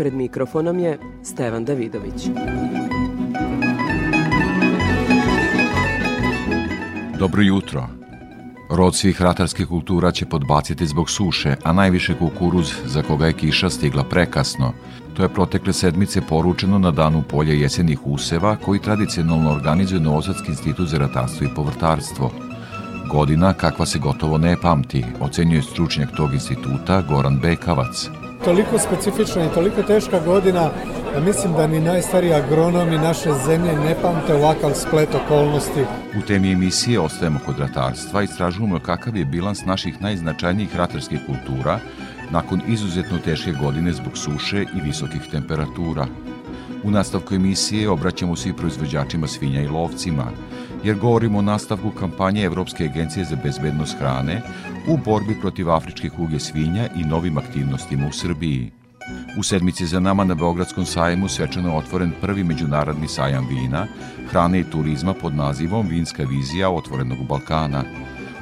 Pred mikrofonom je Stevan Davidović. Dobro jutro. Rod svih ratarskih kultura će podbaciti zbog suše, a najviše kukuruz za koga je kiša stigla prekasno. To je protekle sedmice poručeno na danu polja jesenih useva koji tradicionalno organizuje Novosadski institut za ratarstvo i povrtarstvo. Godina kakva se gotovo ne pamti, ocenjuje stručnjak tog instituta Goran Bekavac. Toliko specifična i toliko teška godina da mislim da ni najstariji agronomi naše zemlje ne pamte ovakav splet okolnosti. U temi emisije ostajemo kod ratarstva i istražujemo kakav je bilans naših najznačajnijih ratarskih kultura nakon izuzetno teške godine zbog suše i visokih temperatura. U nastavku emisije obraćamo se i proizvođačima svinja i lovcima, jer govorimo o nastavku kampanje Evropske agencije za bezbednost hrane u borbi protiv afričke kuge svinja i novim aktivnostima u Srbiji. U sedmici za nama na Beogradskom sajmu svečano otvoren prvi međunarodni sajam vina, hrane i turizma pod nazivom Vinska vizija otvorenog Balkana.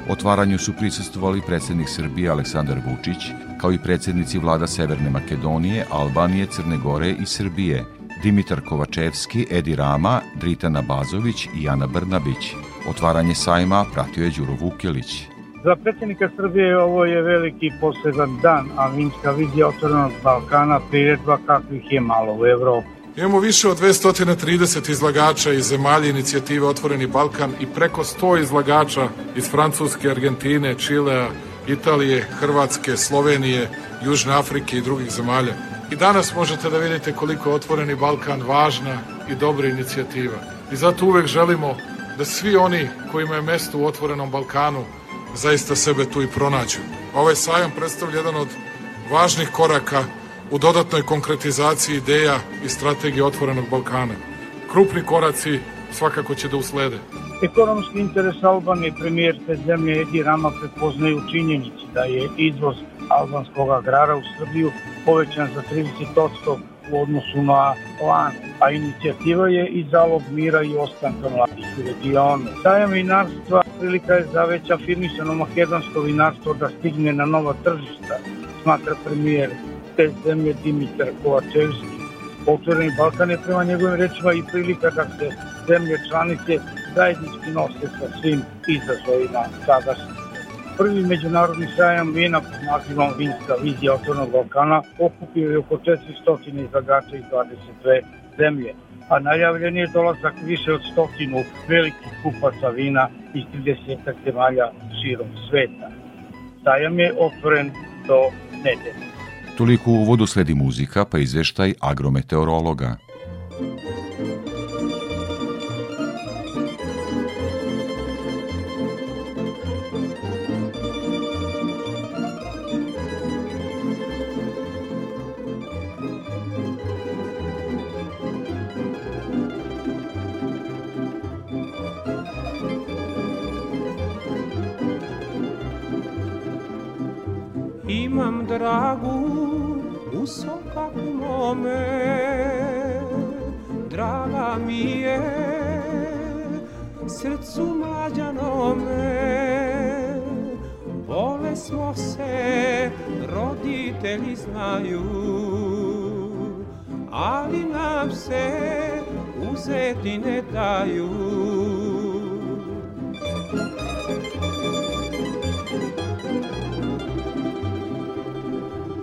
Otvaranju su prisustovali predsednik Srbije Aleksandar Vučić, kao i predsednici vlada Severne Makedonije, Albanije, Crne Gore i Srbije, Dimitar Kovačevski, Edi Rama, Dritana Bazović i Ana Brnabić. Otvaranje sajma pratio je Đuro Vukjelić. Za predsjednika Srbije ovo je veliki poseban dan, a vinska vizija otvorenog Balkana priredba kakvih je malo u Evropi. Imamo više od 230 izlagača iz zemalja inicijative Otvoreni Balkan i preko 100 izlagača iz Francuske, Argentine, Čilea, Italije, Hrvatske, Slovenije, Južne Afrike i drugih zemalja. I danas možete da vidite koliko je Otvoreni Balkan važna i dobra inicijativa. I zato uvek želimo da svi oni kojima je mesto u Otvorenom Balkanu zaista sebe tu i pronađu. Ovaj sajam predstavlja jedan od važnih koraka u dodatnoj konkretizaciji ideja i strategije Otvorenog Balkana. Krupni koraci svakako će da uslede. Ekonomski interes Albanije premijer te zemlje Edi Rama prepoznaje u činjenici da je izvoz albanskog agrara u Srbiju povećan za 30% u odnosu na plan, a inicijativa je i zalog mira i ostanka mladih u regionu. Sajam vinarstva prilika je za već afirmisano makedonsko vinarstvo da stigne na nova tržišta, smatra premijer te zemlje Dimitar Kovačevski. Otvoreni Balkan je prema njegovim rečima i prilika da se zemlje članice zajednički nose sa svim izazovima sadašnjosti. Prvi međunarodni sajam vina pod nazivom Vinska vizija otvornog Balkana okupio je oko 400 izlagača iz 22 zemlje, a najavljen je dolazak više od stotinu velikih kupaca vina iz 30 zemalja širom sveta. Sajam je otvoren do nedelje. Toliko u uvodu sledi muzika, pa izveštaj agrometeorologa. Imam dragu je srcu mlađanome. Vole smo se, roditelji znaju, ali nam se uzeti ne daju.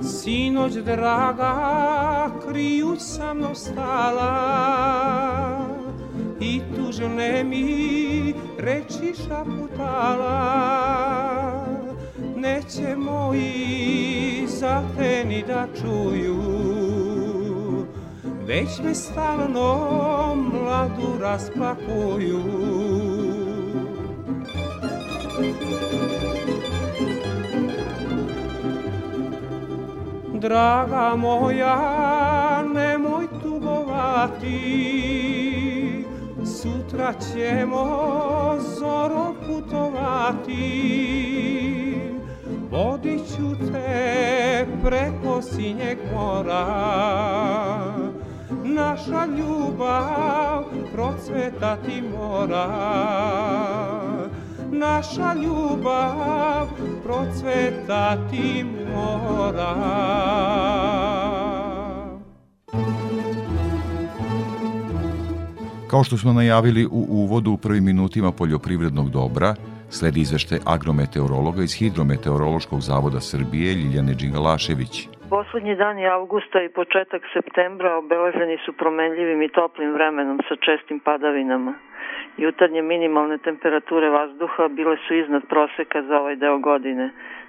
Sinoć draga krijuć sa mnom tužne mi reči šaputala Neće moji za te ni da čuju. Već me stalno mladu rasplakuju. Draga moja, nemoj tugovati Sutra ćemo zoro putovati. Vodit ću te preko sinjeg mora. Naša ljubav procvetati mora. Naša ljubav procvetati mora Kao što smo najavili u uvodu u prvim minutima poljoprivrednog dobra, sledi izvešte agrometeorologa iz Hidrometeorološkog zavoda Srbije Ljiljane Đingalašević. Poslednji dani avgusta i početak septembra obeleženi su promenljivim i toplim vremenom sa čestim padavinama. Jutarnje minimalne temperature vazduha bile su iznad proseka za ovaj deo godine,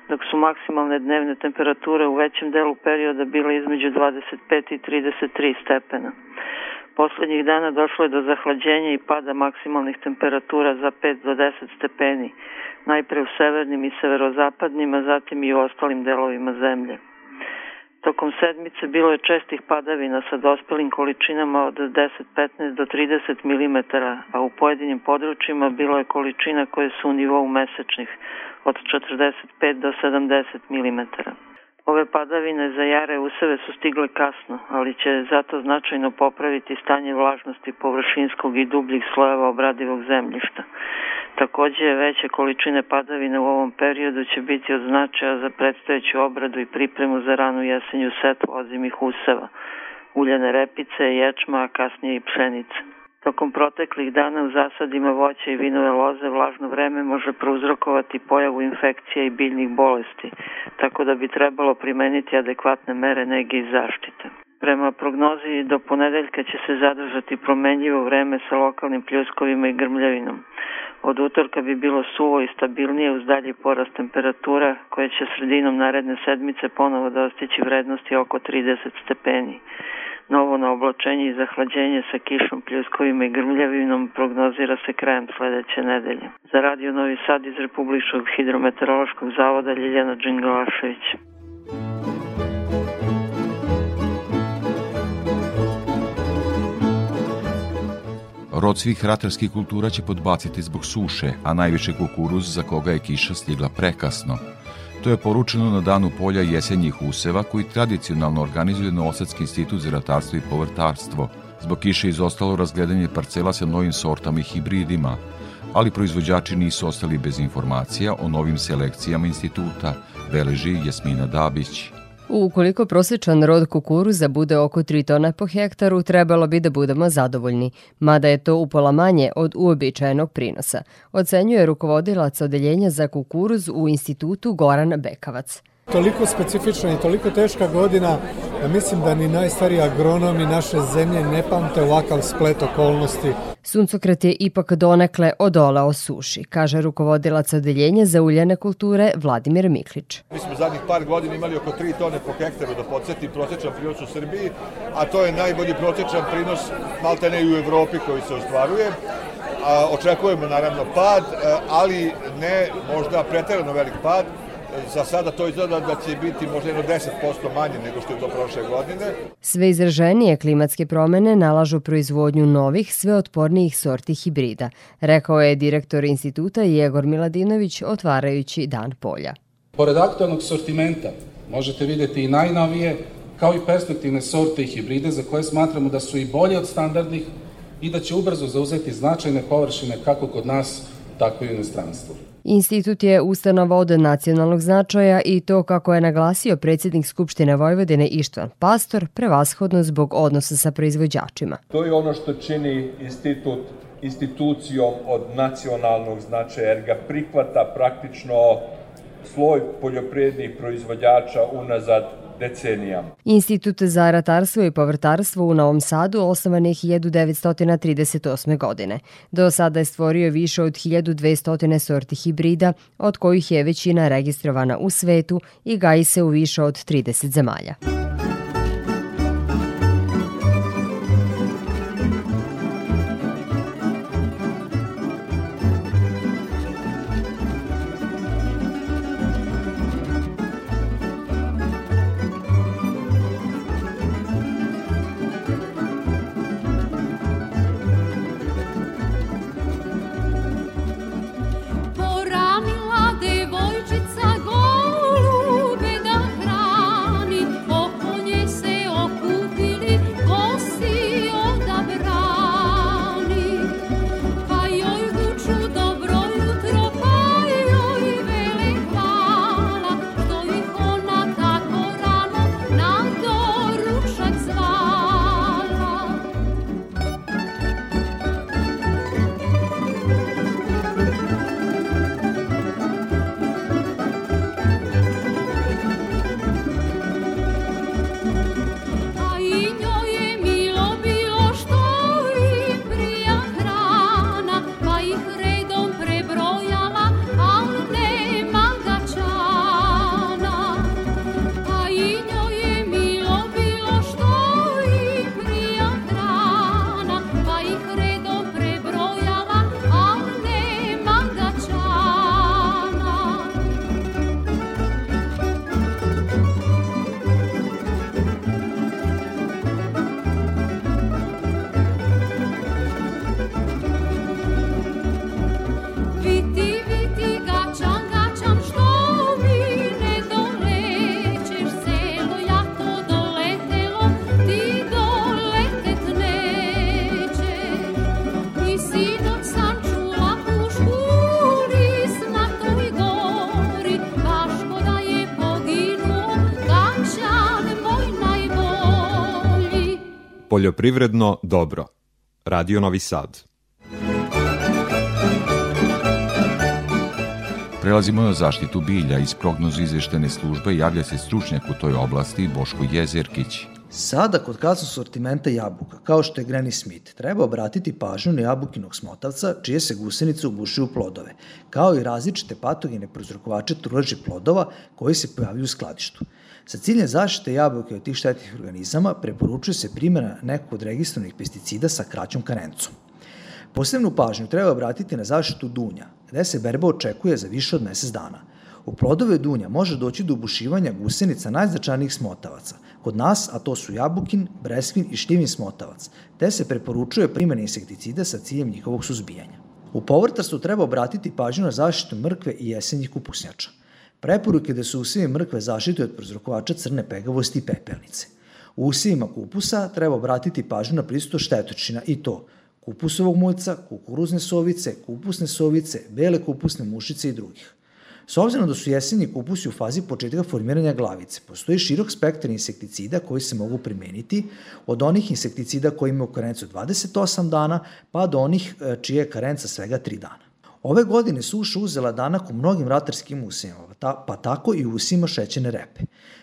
dok su maksimalne dnevne temperature u većem delu perioda bile između 25 i 33 stepena. Poslednjih dana došlo je do zahlađenja i pada maksimalnih temperatura za 5 do 10 stepeni, najpre u severnim i severozapadnim, a zatim i u ostalim delovima zemlje. Tokom sedmice bilo je čestih padavina sa dospelim količinama od 10-15 do 30 mm, a u pojedinim područjima bilo je količina koje su u nivou mesečnih od 45 do 70 mm. Ove padavine za jare useve su stigle kasno, ali će zato značajno popraviti stanje vlažnosti površinskog i dubljih slojeva obradivog zemljišta. Takođe, veće količine padavine u ovom periodu će biti od značaja za predstojeću obradu i pripremu za ranu jesenju setvu ozimih useva, uljane repice, ječma, a kasnije i pšenice. Tokom proteklih dana u zasadima voća i vinove loze vlažno vreme može prouzrokovati pojavu infekcija i biljnih bolesti, tako da bi trebalo primeniti adekvatne mere nege i zaštite. Prema prognozi do ponedeljka će se zadržati promenljivo vreme sa lokalnim pljuskovima i grmljavinom. Od utorka bi bilo suvo i stabilnije uz dalji porast temperatura koje će sredinom naredne sedmice ponovo dostići vrednosti oko 30 stepeni. Novo na oblačenje i zahlađenje sa kišom, pljuskovima i grmljavinom prognozira se krajem sledeće nedelje. Za Radio Novi Sad iz Republičkog hidrometeorološkog zavoda Ljiljana Đingalašević. Rod svih ratarskih kultura će podbaciti zbog suše, a najviše kukuruz za koga je kiša stigla prekasno. To je poručeno na danu polja jesenjih useva koji tradicionalno organizuje Novosadski institut za ratarstvo i povrtarstvo. Zbog kiše izostalo razgledanje parcela sa novim sortama i hibridima, ali proizvođači nisu ostali bez informacija o novim selekcijama instituta, beleži Jasmina Dabić. Ukoliko prosječan rod kukuruza bude oko 3 tona po hektaru, trebalo bi da budemo zadovoljni, mada je to upola manje od uobičajenog prinosa, ocenjuje rukovodilac odeljenja za kukuruz u institutu Goran Bekavac. Toliko specifična i toliko teška godina da mislim da ni najstariji agronomi naše zemlje ne pamte ovakav splet okolnosti. Suncokret je ipak donekle odolao suši, kaže rukovodilac odeljenja za uljane kulture Vladimir Miklić. Mi smo zadnjih par godina imali oko 3 tone po hektaru, da podsjetim, prosječan prinos u Srbiji, a to je najbolji prosječan prinos malte ne i u Evropi koji se ostvaruje. A, očekujemo naravno pad, ali ne možda preterano velik pad, za sada to izgleda da će biti možda jedno 10% manje nego što je to prošle godine. Sve izraženije klimatske promene nalažu proizvodnju novih, sve otpornijih sorti hibrida, rekao je direktor instituta Jegor Miladinović otvarajući Dan polja. Pored aktualnog sortimenta možete videti i najnovije, kao i perspektivne sorte i hibride za koje smatramo da su i bolje od standardnih i da će ubrzo zauzeti značajne površine kako kod nas, tako i u inostranstvu. Institut je ustanova od nacionalnog značaja i to, kako je naglasio predsjednik Skupštine Vojvodine Ištvan Pastor, prevashodno zbog odnosa sa proizvođačima. To je ono što čini institut institucijom od nacionalnog značaja, jer ga prihvata praktično sloj poljoprivrednih proizvođača unazad decenijama. Institut za ratarstvo i povrtarstvo u Novom Sadu osnovan je 1938. godine. Do sada je stvorio više od 1200 sorti hibrida, od kojih je većina registrovana u svetu i gaji se u više od 30 zemalja. Poljoprivredno dobro. Radio Novi Sad. Prelazimo na zaštitu bilja. Iz prognozu izveštene službe javlja se stručnjak u toj oblasti Boško Jezerkić. Sada kod kasnog sortimenta jabuka, kao što je Granny Smith, treba obratiti pažnju na jabukinog smotavca, čije se gusenice ugušuju u plodove, kao i različite patogene prozrokovače truleži plodova koji se pojavljuju u skladištu. Sa ciljem zaštite jabuke od tih štetnih organizama preporučuje se primjena nekog od registrovanih pesticida sa kraćom karencom. Posebnu pažnju treba obratiti na zaštitu dunja, gde se berba očekuje za više od mesec dana. U plodove dunja može doći do ubušivanja gusenica najznačajnijih smotavaca, kod nas, a to su jabukin, breskvin i šljivin smotavac, te se preporučuje primjena insekticida sa ciljem njihovog suzbijanja. U povrtarstvu treba obratiti pažnju na zaštitu mrkve i jesenjih kupusnjača. Preporuke da su usivi mrkve zaštite od prozrokovača crne pegavosti i pepelnice. U usivima kupusa treba obratiti pažnju na prisutu štetočina i to kupusovog muljca, kukuruzne sovice, kupusne sovice, bele kupusne mušice i drugih. S obzirom da su jesenji kupusi u fazi početka formiranja glavice, postoji širok spektar insekticida koji se mogu primeniti, od onih insekticida koji imaju karencu 28 dana, pa do onih e, čije je karenca svega 3 dana. Ove godine suša uzela danak u mnogim ratarskim usijama, pa tako i u usima šećene repe.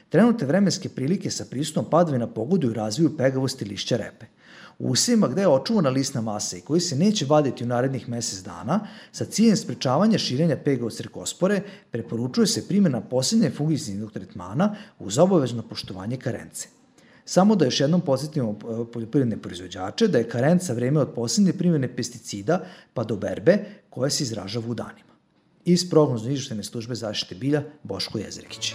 Trenutne vremenske prilike sa prisutnom padavina pogoduju razviju pegavosti lišća repe. U usijima gde je očuvana lisna masa i koji se neće vaditi u narednih mesec dana, sa ciljem sprečavanja širenja pega od srkospore, preporučuje se primjena posljednje fungicidnog tretmana uz obavezno poštovanje karence. Samo da još jednom posjetimo e, poljoprivredne proizvođače da je karenca vreme od posljednje primjene pesticida pa do berbe koja se izražava u danima. Iz prognozno izveštene službe zaštite bilja Boško Jezrekić.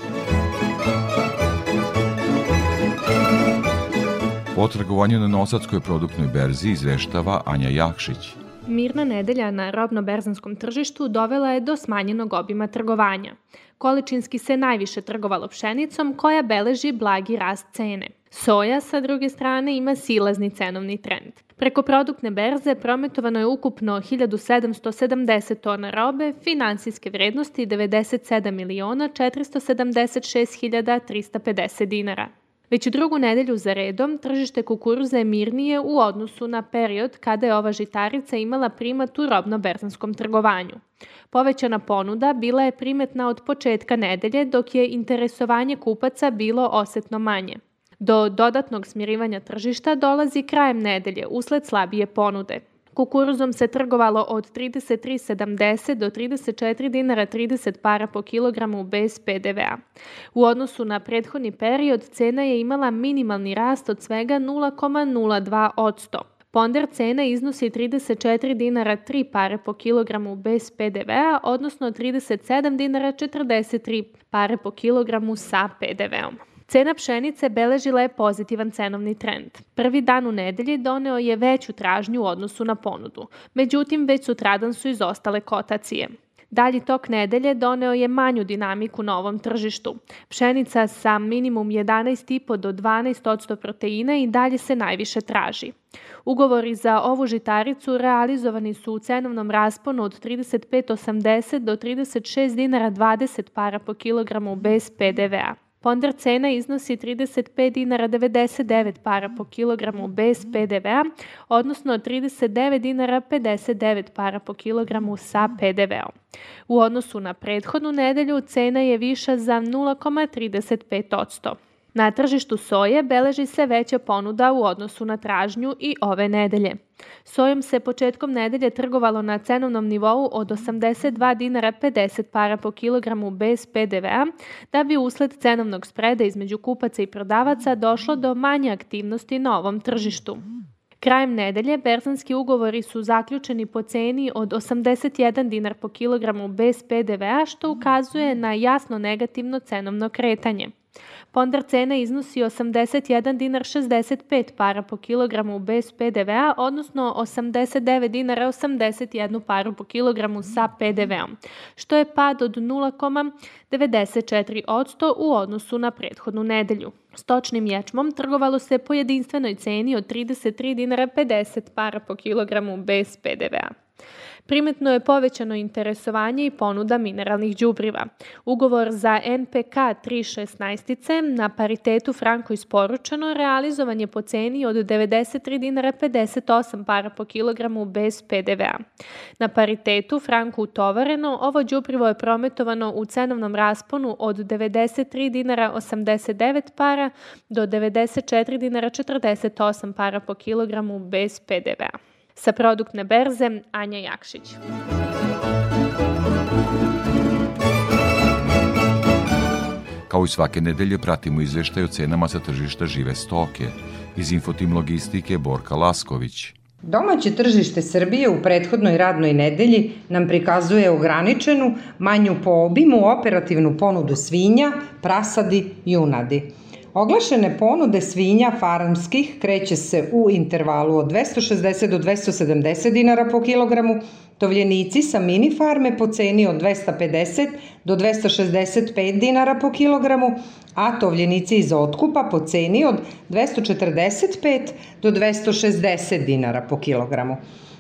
O trgovanju na Nosadskoj produktnoj berzi izveštava Anja Jakšić. Mirna nedelja na robno-berzanskom tržištu dovela je do smanjenog obima trgovanja. Količinski se najviše trgovalo pšenicom koja beleži blagi rast cene. Soja, sa druge strane, ima silazni cenovni trend. Preko produktne berze prometovano je ukupno 1770 tona robe, finansijske vrednosti 97 miliona 476 350 dinara. Već drugu nedelju za redom tržište kukuruza je mirnije u odnosu na period kada je ova žitarica imala primat u robno-berzanskom trgovanju. Povećana ponuda bila je primetna od početka nedelje, dok je interesovanje kupaca bilo osetno manje. Do dodatnog smirivanja tržišta dolazi krajem nedelje usled slabije ponude. Kukuruzom se trgovalo od 33,70 do 34 dinara 30 para po kilogramu bez PDV-a. U odnosu na prethodni period cena je imala minimalni rast od svega 0,02 odsto. Ponder cena iznosi 34 dinara 3 pare po kilogramu bez PDV-a, odnosno 37 dinara 43 pare po kilogramu sa PDV-om. Cena pšenice beležila je pozitivan cenovni trend. Prvi dan u nedelji doneo je veću tražnju u odnosu na ponudu, međutim već sutradan su izostale kotacije. Dalji tok nedelje doneo je manju dinamiku na ovom tržištu. Pšenica sa minimum 11,5 do 12 proteina i dalje se najviše traži. Ugovori za ovu žitaricu realizovani su u cenovnom rasponu od 35,80 do 36 dinara 20 para po kilogramu bez PDV-a. Ponder cena iznosi 35 dinara 99 para po kilogramu bez PDV-a, odnosno 39 dinara 59 para po kilogramu sa PDV-om. U odnosu na prethodnu nedelju cena je viša za 0,35%. Na tržištu soje beleži se veća ponuda u odnosu na tražnju i ove nedelje. Sojom se početkom nedelje trgovalo na cenovnom nivou od 82 dinara 50 para po kilogramu bez PDV-a, da bi usled cenovnog spreda između kupaca i prodavaca došlo do manje aktivnosti na ovom tržištu. Krajem nedelje berzanski ugovori su zaključeni po ceni od 81 dinar po kilogramu bez PDV-a, što ukazuje na jasno negativno cenovno kretanje. Pondar cena iznosi 81 dinar 65 para po kilogramu bez PDV-a, odnosno 89 dinara 81 paru po kilogramu sa PDV-om, što je pad od 0,94% u odnosu na prethodnu nedelju. Stočnim ječmom trgovalo se po jedinstvenoj ceni od 33 dinara 50 para po kilogramu bez PDV-a. Primetno je povećano interesovanje i ponuda mineralnih đubriva. Ugovor za NPK 316 na paritetu franko isporučeno realizovan je po ceni od 93 dinara 58 para po kilogramu bez PDV-a. Na paritetu franko utovareno ovo đubrivo je prometovano u cenovnom rasponu od 93 dinara 89 para do 94 dinara 48 para po kilogramu bez PDV-a. Sa produktne berze Anja Jakšić. Kao i svake nedelje pratimo izveštaj o cenama sa tržišta žive stoke. Iz Infotim Logistike Borka Lasković. Domaće tržište Srbije u prethodnoj radnoj nedelji nam prikazuje ograničenu, manju po obimu operativnu ponudu svinja, prasadi, junadi. Oglašene ponude svinja farmskih kreće se u intervalu od 260 do 270 dinara po kilogramu, tovljenici sa mini farme po ceni od 250 do 265 dinara po kilogramu, a tovljenici iz otkupa po ceni od 245 do 260 dinara po kilogramu.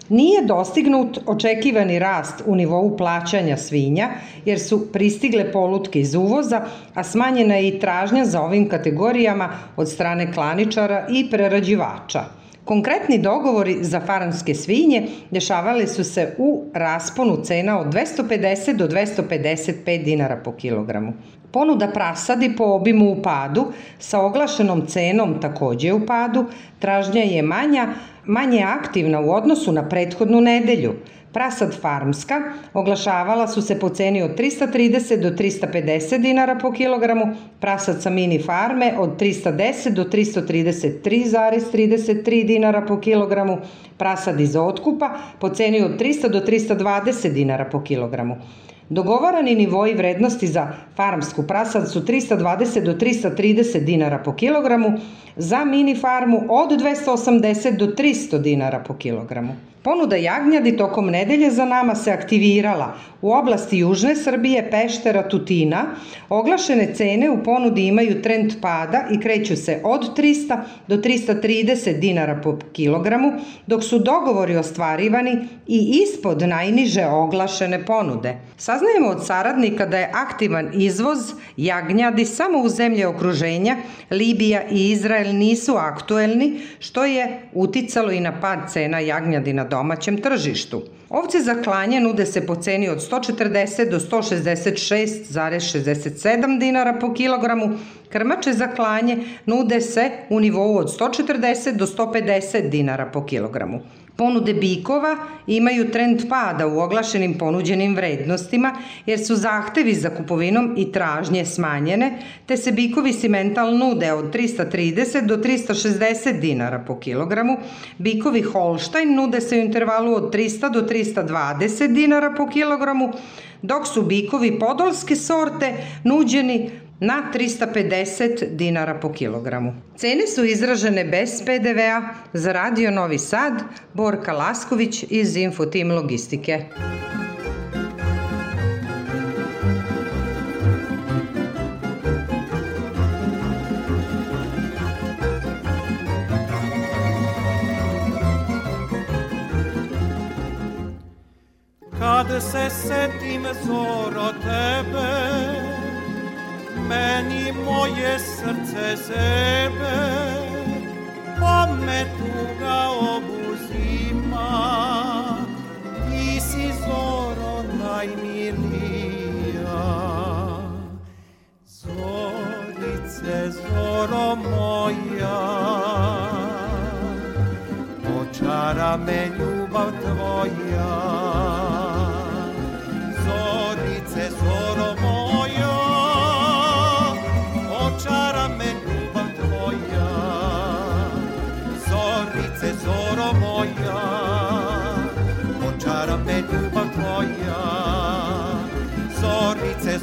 Nije dostignut očekivani rast u nivou plaćanja svinja, jer su pristigle polutke iz uvoza, a smanjena je i tražnja za ovim kategorijama od strane klaničara i prerađivača. Konkretni dogovori za faranske svinje dešavali su se u rasponu cena od 250 do 255 dinara po kilogramu. Ponuda prasadi po obimu u padu, sa oglašenom cenom takođe u padu, tražnja je manja, manje aktivna u odnosu na prethodnu nedelju. Prasad farmska oglašavala su se po ceni od 330 do 350 dinara po kilogramu, prasad sa mini farme od 310 do 333,33 dinara po kilogramu, prasad iz otkupa po ceni od 300 do 320 dinara po kilogramu. Dogovarani nivoji vrednosti za farmsku prasad su 320 do 330 dinara po kilogramu, za mini farmu od 280 do 300 dinara po kilogramu. Ponuda jagnjadi tokom nedelje za nama se aktivirala. U oblasti Južne Srbije, Peštera, Tutina, oglašene cene u ponudi imaju trend pada i kreću se od 300 do 330 dinara po kilogramu, dok su dogovori ostvarivani i ispod najniže oglašene ponude. Saznajemo od saradnika da je aktivan izvoz jagnjadi samo u zemlje okruženja, Libija i Izrael nisu aktuelni, što je uticalo i na pad cena jagnjadi na domaćem tržištu. Ovce za klanje nude se po ceni od 140 do 166,67 dinara po kilogramu, krmače za klanje nude se u nivou od 140 do 150 dinara po kilogramu. Ponude bikova imaju trend pada u oglašenim ponuđenim vrednostima jer su zahtevi za kupovinom i tražnje smanjene, te se bikovi simental nude od 330 do 360 dinara po kilogramu, bikovi Holstein nude se u intervalu od 300 do 320 dinara po kilogramu, dok su bikovi podolske sorte nuđeni na 350 dinara po kilogramu. Cene su izražene bez PDV-a za Radio Novi Sad, Borka Lasković iz Infotim Logistike. Kad se setim zoro tebe meni moje srce zebe, pa me tuga obuzima, ti si zoro najmilija. Zorice, zoro moja, očara me ljubav tvoja,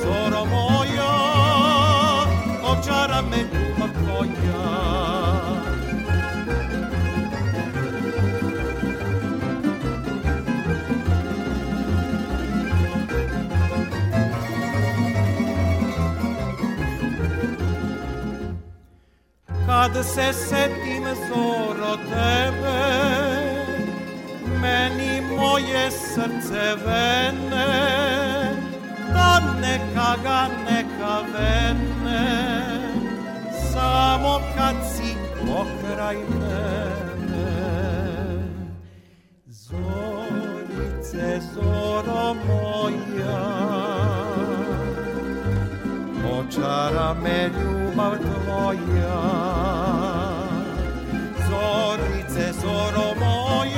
zoro moja, občara me ljubav tvoja. Kad se setim zoro tebe, meni moj moje srce vene, neka ga neka vene, samo kad si pokraj mene. Zorice, zoro moja, očara me ljubav tvoja. Zorice, zoro moja,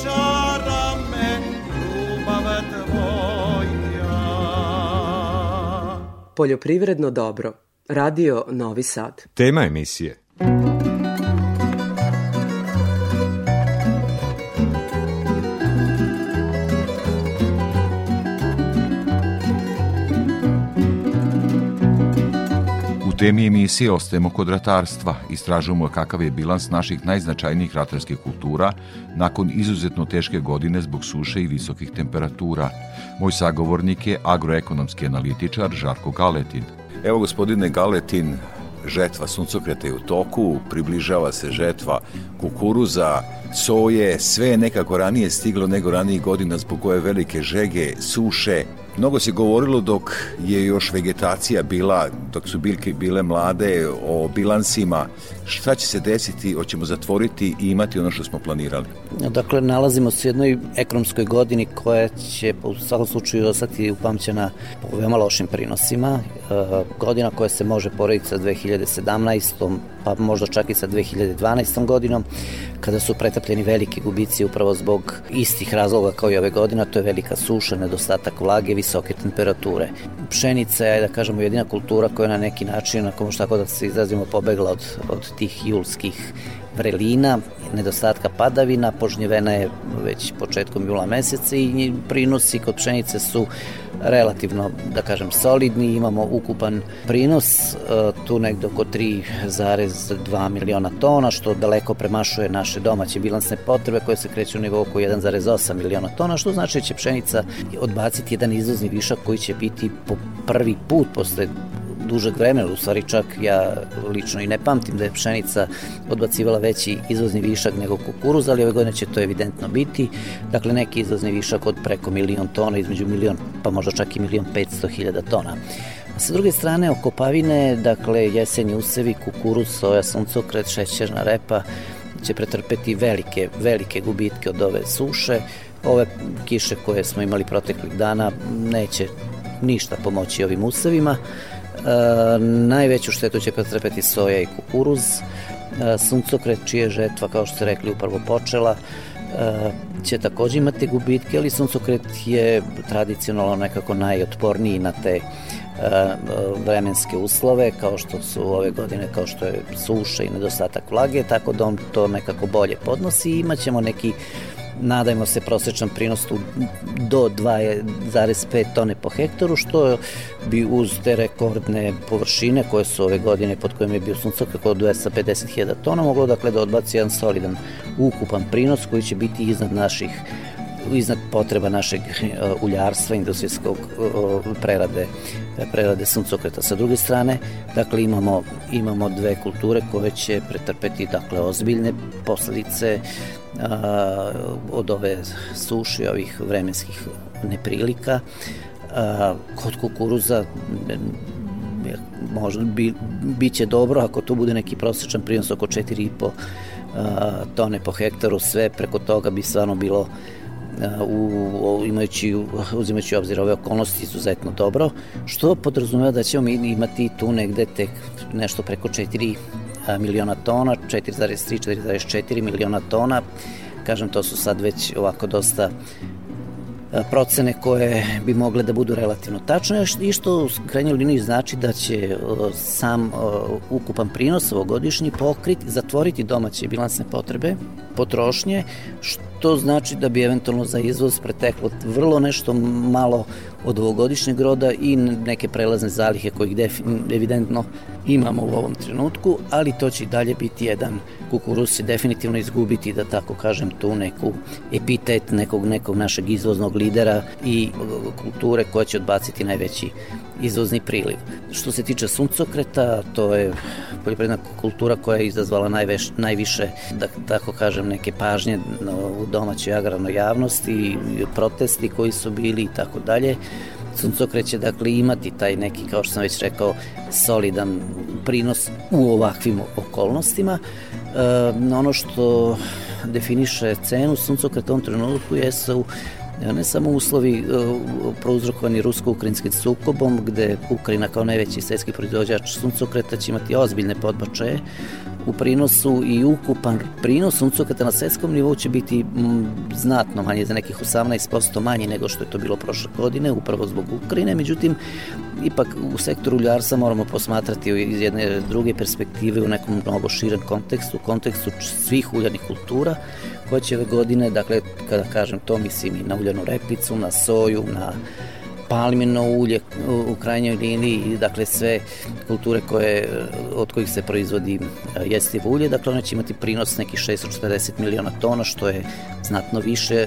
očara me ljubav tvoja. Poljoprivredno dobro. Radio Novi Sad. Tema emisije. Temi emisije ostajemo kod ratarstva. Istražujemo kakav je bilans naših najznačajnijih ratarskih kultura nakon izuzetno teške godine zbog suše i visokih temperatura. Moj sagovornik je agroekonomski analitičar Žarko Galetin. Evo gospodine Galetin, žetva suncokreta je u toku, približava se žetva kukuruza, soje, sve je nekako ranije stiglo nego ranijih godina zbog koje velike žege, suše. Mnogo se govorilo dok je još vegetacija bila, dok su biljke bile mlade, o bilansima. Šta će se desiti, hoćemo zatvoriti i imati ono što smo planirali? Dakle, nalazimo se u jednoj ekonomskoj godini koja će u svakom slučaju ostati upamćena po veoma lošim prinosima. E, godina koja se može porediti sa 2017. pa možda čak i sa 2012. godinom, kada su pretapljeni veliki gubici upravo zbog istih razloga kao i ove godine, to je velika suša, nedostatak vlage, visoke temperature. Pšenica je, da kažemo, jedina kultura koja na neki način, ako možda tako da se izrazimo, pobegla od, od tih julskih vrelina, nedostatka padavina, požnjevena je već početkom jula meseca i prinosi kod pšenice su relativno, da kažem, solidni, imamo ukupan prinos, e, tu negde oko 3,2 miliona tona, što daleko premašuje naše domaće bilansne potrebe koje se kreću u nivou oko 1,8 miliona tona, što znači da će pšenica odbaciti jedan izvozni višak koji će biti po prvi put posle dužeg vremena, u stvari čak ja lično i ne pamtim da je pšenica odbacivala veći izvozni višak nego kukuruz, ali ove godine će to evidentno biti. Dakle, neki izvozni višak od preko milion tona, između milion, pa možda čak i milion 500 hiljada tona. Sa druge strane, okopavine, dakle, jesenji usevi, kukuruz, soja, suncokret, šećerna repa, će pretrpeti velike, velike gubitke od ove suše. Ove kiše koje smo imali proteklih dana neće ništa pomoći ovim usevima. Najveću štetu će pretrpeti soja i kukuruz. E, suncokret, čije žetva, kao što ste rekli, upravo počela, e, će takođe imati gubitke, ali suncokret je tradicionalno nekako najotporniji na te e, vremenske uslove, kao što su ove godine, kao što je suša i nedostatak vlage, tako da on to nekako bolje podnosi i imaćemo neki nadajmo se prosečan prinos do 2,5 tone po hektaru, što bi uz te rekordne površine koje su ove godine pod kojim je bio suncokak od 250.000 tona moglo dakle da odbaci jedan solidan ukupan prinos koji će biti iznad naših iznad potreba našeg uh, uljarstva, industrijskog uh, prerade, prerade suncokreta. Sa druge strane, dakle, imamo, imamo dve kulture koje će pretrpeti dakle, ozbiljne posledice uh, od ove suše, ovih vremenskih neprilika. Kod kukuruza možda bi, biće dobro ako to bude neki prosječan prinos oko 4,5 tone po hektaru, sve preko toga bi stvarno bilo u, imajući, uzimajući obzir ove okolnosti izuzetno dobro, što podrazumeva da ćemo imati tu negde tek nešto preko 4 miliona tona, 4,3, 4,4 miliona tona, kažem to su sad već ovako dosta procene koje bi mogle da budu relativno tačne i što u krajnjoj liniji znači da će sam ukupan prinos ovogodišnji pokriti, zatvoriti domaće bilansne potrebe potrošnje, što znači da bi eventualno za izvoz preteklo vrlo nešto malo od ovogodišnjeg roda i neke prelazne zalihe kojih evidentno imamo u ovom trenutku, ali to će i dalje biti jedan kukuruz će definitivno izgubiti, da tako kažem, tu neku epitet nekog, nekog našeg izvoznog lidera i kulture koja će odbaciti najveći izvozni priliv. Što se tiče suncokreta, to je poljoprivredna kultura koja je izazvala najveš, najviše, da tako kažem, neke pažnje u domaćoj agrarnoj javnosti protesti koji su bili i tako dalje. Suncokret će dakle imati taj neki, kao što sam već rekao, solidan prinos u ovakvim okolnostima. E, ono što definiše cenu suncokreta u ovom trenutku jesu ne samo uslovi e, prouzrokovani rusko-ukrajinskim sukobom, gde Ukrajina kao najveći svetski proizvođač suncokreta će imati ozbiljne podbačaje u prinosu i ukupan prinos suncokreta na svetskom nivou će biti m, znatno manje, za nekih 18% manji nego što je to bilo prošle godine, upravo zbog Ukrajine, međutim, ipak u sektoru uljarstva moramo posmatrati iz jedne druge perspektive u nekom mnogo širem kontekstu, u kontekstu svih uljarnih kultura, koje će ove godine, dakle, kada kažem to, mislim i na uljanu repicu, na soju, na palmino ulje u krajnjoj liniji, dakle sve kulture koje, od kojih se proizvodi e, jestivo ulje, dakle one će imati prinos nekih 640 miliona tona, što je znatno više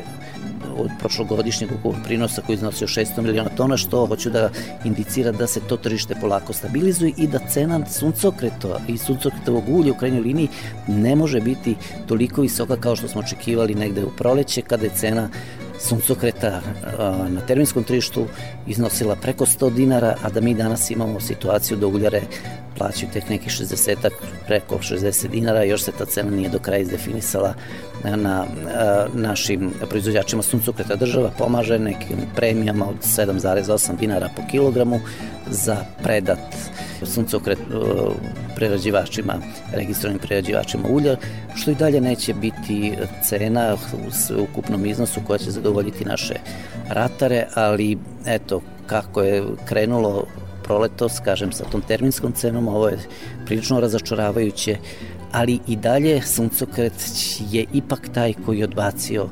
od prošlogodišnjeg ukupnog prinosa koji iznosio 600 miliona tona, što hoću da indicira da se to tržište polako stabilizuje i da cena suncokreta i suncokretovog ulja u krajnjoj liniji ne može biti toliko visoka kao što smo očekivali negde u proleće, kada je cena suncokreta na terminskom tržištu iznosila preko 100 dinara, a da mi danas imamo situaciju da uljare plaćaju tek neki 60 preko 60 dinara, još se ta cena nije do kraja izdefinisala na, na našim proizvođačima suncokreta. Država pomaže nekim premijama od 7,8 dinara po kilogramu za predat suncokret prerađivačima, registrovanim prerađivačima ulja, što i dalje neće biti cena u ukupnom iznosu koja će zadovoljiti naše ratare, ali eto, kako je krenulo proletos, kažem, sa tom terminskom cenom, ovo je prilično razočaravajuće, ali i dalje suncokret je ipak taj koji je odbacio uh,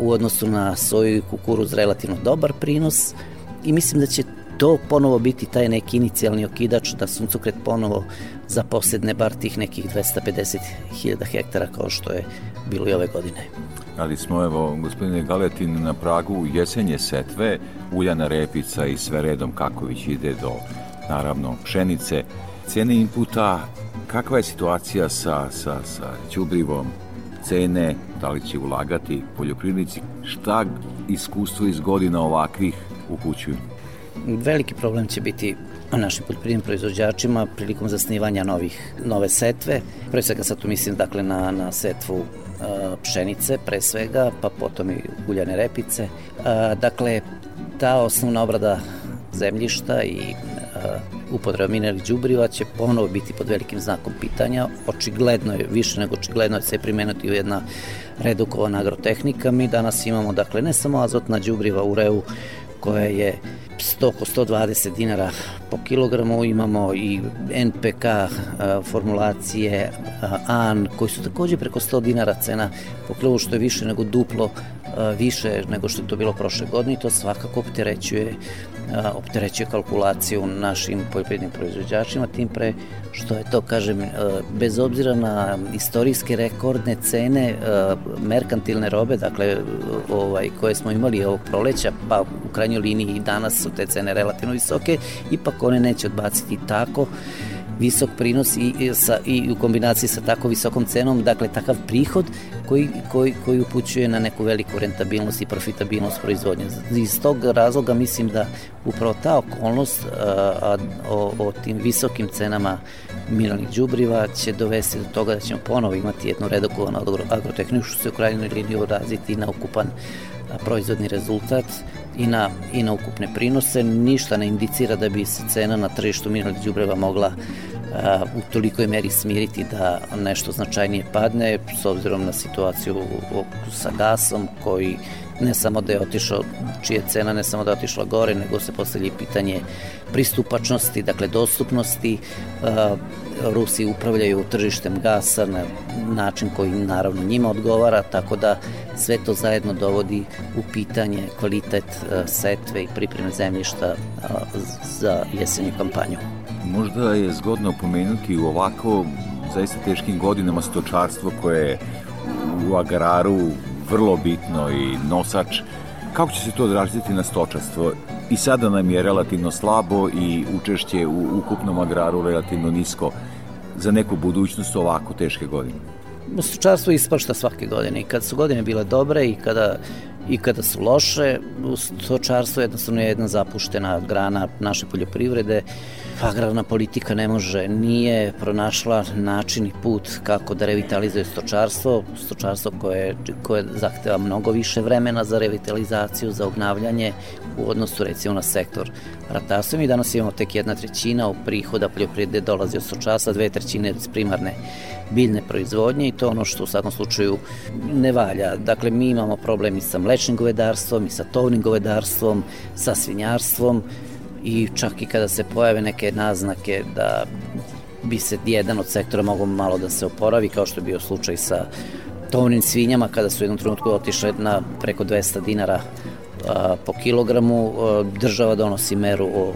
u odnosu na soju i kukuruz relativno dobar prinos i mislim da će to ponovo biti taj neki inicijalni okidač da suncokret ponovo zaposedne bar tih nekih 250.000 hektara kao što je bilo i ove godine. Ali smo, evo, gospodine Galetin, na pragu jesenje setve, uljana repica i sve redom kako već ide do, naravno, pšenice. Cene inputa, kakva je situacija sa, sa, sa ćubrivom, cene, da li će ulagati poljoprivrednici, šta iskustvo iz godina ovakvih upućuju? Veliki problem će biti našim poljoprivrednim proizvođačima prilikom zasnivanja novih, nove setve. Pre svega sad tu mislim dakle na, na setvu uh, pšenice pre svega, pa potom i uljane repice. Uh, dakle, ta osnovna obrada zemljišta i uh, upotreba mineralnih đubriva će ponovo biti pod velikim znakom pitanja. Očigledno je, više nego očigledno je se primenuti u jedna redukovana agrotehnika. Mi danas imamo, dakle, ne samo azotna đubriva u reu koja je 100 oko 120 dinara po kilogramu, imamo i NPK formulacije AN koji su takođe preko 100 dinara cena po kilogramu što je više nego duplo više nego što je to bilo prošle godine i to svakako opterećuje opterećuje kalkulaciju našim poljoprivrednim proizvođačima, tim pre što je to, kažem, bez obzira na istorijske rekordne cene merkantilne robe, dakle, ovaj, koje smo imali ovog proleća, pa u krajnjoj liniji i danas su te cene relativno visoke, ipak one neće odbaciti tako visok prinos i, i, sa, i u kombinaciji sa tako visokom cenom, dakle takav prihod koji, koji, koji upućuje na neku veliku rentabilnost i profitabilnost proizvodnje. Iz tog razloga mislim da upravo ta okolnost a, o, o tim visokim cenama mineralnih đubriva će dovesti do toga da ćemo ponovo imati jednu redukovanu agrotehniku što se u krajnjoj liniji odraziti na ukupan proizvodni rezultat i na, i na ukupne prinose. Ništa ne indicira da bi se cena na tržištu mineralnih đubreva mogla a, u tolikoj meri smiriti da nešto značajnije padne s obzirom na situaciju sa gasom koji ne samo da je otišao, čija cena ne samo da je otišla gore, nego se postavlja pitanje pristupačnosti, dakle dostupnosti. Rusi upravljaju tržištem gasa na način koji naravno njima odgovara, tako da sve to zajedno dovodi u pitanje kvalitet setve i pripreme zemljišta za jesenju kampanju. Možda je zgodno pomenuti u ovako zaista teškim godinama stočarstvo koje je u agraru vrlo bitno i nosač. Kako će se to odraziti na stočarstvo? I sada nam je relativno slabo i učešće u ukupnom agraru relativno nisko za neku budućnost ovako teške godine. Stočarstvo ispašta svake godine i kad su godine bile dobre i kada i kada su loše, stočarstvo jednostavno je jedna zapuštena grana naše poljoprivrede agrarna politika ne može, nije pronašla način i put kako da revitalizuje stočarstvo, stočarstvo koje, koje zahteva mnogo više vremena za revitalizaciju, za obnavljanje u odnosu recimo na sektor ratarstva. Mi danas imamo tek jedna trećina prihoda poljoprivrede dolazi od stočarstva, dve trećine primarne biljne proizvodnje i to ono što u svakom slučaju ne valja. Dakle, mi imamo problem i sa mlečnim govedarstvom, i sa tovnim govedarstvom, sa svinjarstvom, i čak i kada se pojave neke naznake da bi se jedan od sektora mogo malo da se oporavi, kao što je bio slučaj sa tovnim svinjama, kada su u jednom trenutku otišle na preko 200 dinara a, po kilogramu, a, država donosi meru o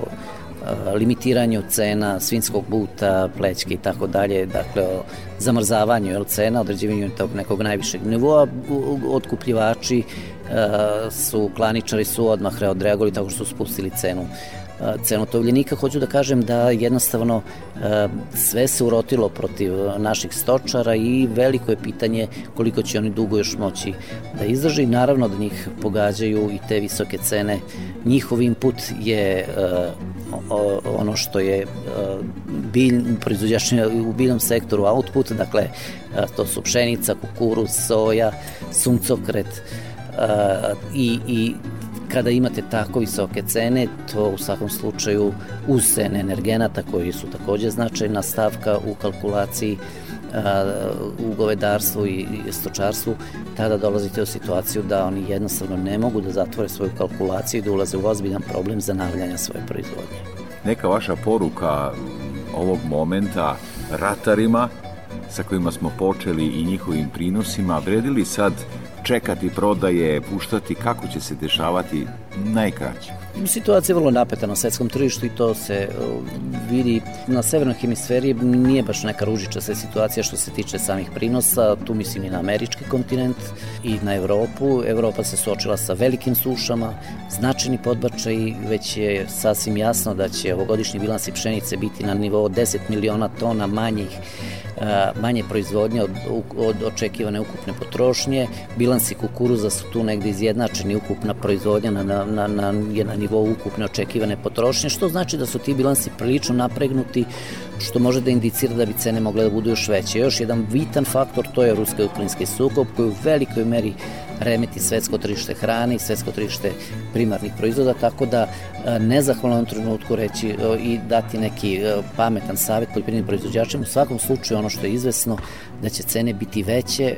limitiranju cena svinskog buta, plećke i tako dalje, dakle o zamrzavanju jel, cena, određivanju tog nekog najvišeg nivoa, otkupljivači su, klaničari su odmah reodreagovali tako što su spustili cenu cenotovljenika, hoću da kažem da jednostavno sve se urotilo protiv naših stočara i veliko je pitanje koliko će oni dugo još moći da izdrži. Naravno da njih pogađaju i te visoke cene. Njihov input je ono što je bilj, proizvođač u biljnom sektoru output, dakle to su pšenica, kukuruz, soja, suncokret, i, i kada imate tako visoke cene, to u svakom slučaju uz cene energenata koji su takođe značajna stavka u kalkulaciji u govedarstvu i stočarstvu, tada dolazite u situaciju da oni jednostavno ne mogu da zatvore svoju kalkulaciju i da ulaze u ozbiljan problem zanavljanja svoje proizvodnje. Neka vaša poruka ovog momenta ratarima sa kojima smo počeli i njihovim prinosima, vredili sad čekati prodaje, puštati, kako će se dešavati najkraće? Situacija je vrlo napeta na svetskom tržištu i to se vidi na severnoj hemisferi nije baš neka ružičasta situacija što se tiče samih prinosa, tu mislim i na američki kontinent i na Evropu. Evropa se suočila sa velikim sušama, značajni podbačaj, već je sasvim jasno da će ovogodišnji bilansi pšenice biti na nivou 10 miliona tona manjih manje proizvodnje od, od očekivane ukupne potrošnje. Bilansi kukuruza su tu negde izjednačeni, ukupna proizvodnja na, na, na, je na nivou ukupne očekivane potrošnje, što znači da su ti bilansi prilično napregnuti, što može da indicira da bi cene mogle da budu još veće. Još jedan vitan faktor, to je rusko-ukrajinski sukob koji u velikoj meri remeti svetsko tržište hrane i svetsko tržište primarnih proizvoda, tako da nezahvalno trenutku reći i dati neki pametan savjet poljoprivrednim proizvođačima. U svakom slučaju ono što je izvesno da će cene biti veće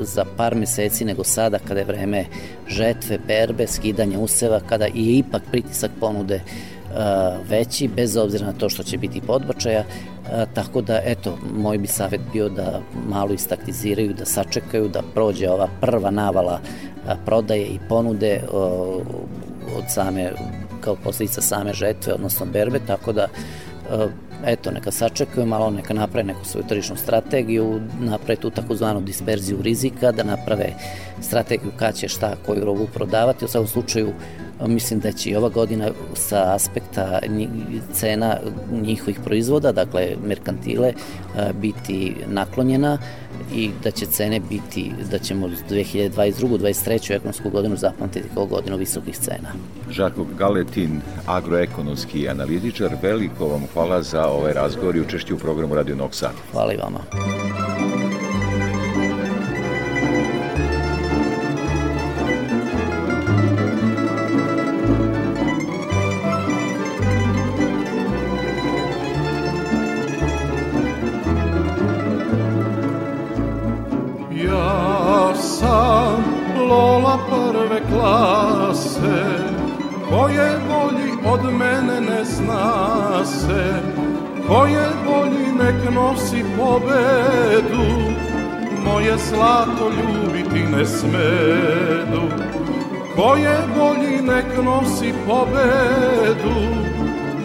za par meseci nego sada kada je vreme žetve, berbe, skidanja useva, kada je ipak pritisak ponude veći, bez obzira na to što će biti podbačaja, tako da, eto, moj bi savjet bio da malo istaktiziraju, da sačekaju, da prođe ova prva navala prodaje i ponude od same, kao posljedica same žetve, odnosno berbe, tako da eto, neka sačekaju malo, neka naprave neku svoju tržišnu strategiju, naprave tu takozvanu disperziju rizika, da naprave strategiju kada će šta, koju robu prodavati. U svakom slučaju, mislim da će i ova godina sa aspekta cena njihovih proizvoda, dakle merkantile, biti naklonjena i da će cene biti, da ćemo 2022. 23. ekonomsku godinu zapamtiti kao godinu visokih cena. Žarko Galetin, agroekonomski analitičar, veliko vam hvala za ovaj razgovor i učešću u programu Radio Sada. Hvala i vama. Nek nosi pobedu Moje zlato ljubiti ne smedu. Ko je bolji nek nosi pobedu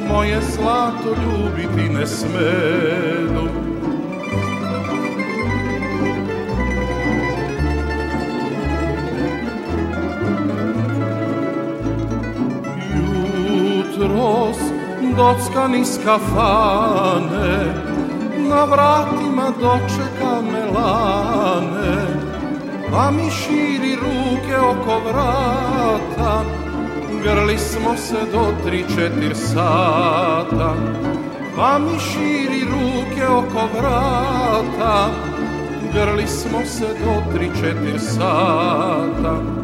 Moje zlato ljubiti ne smedu. Jutros docka niz kafane Na vratima dočeka me lane Pa mi širi ruke oko vrata. Grli smo se do tri, četir sata Pa mi širi ruke oko vrata. Grli smo se do tri, četir sata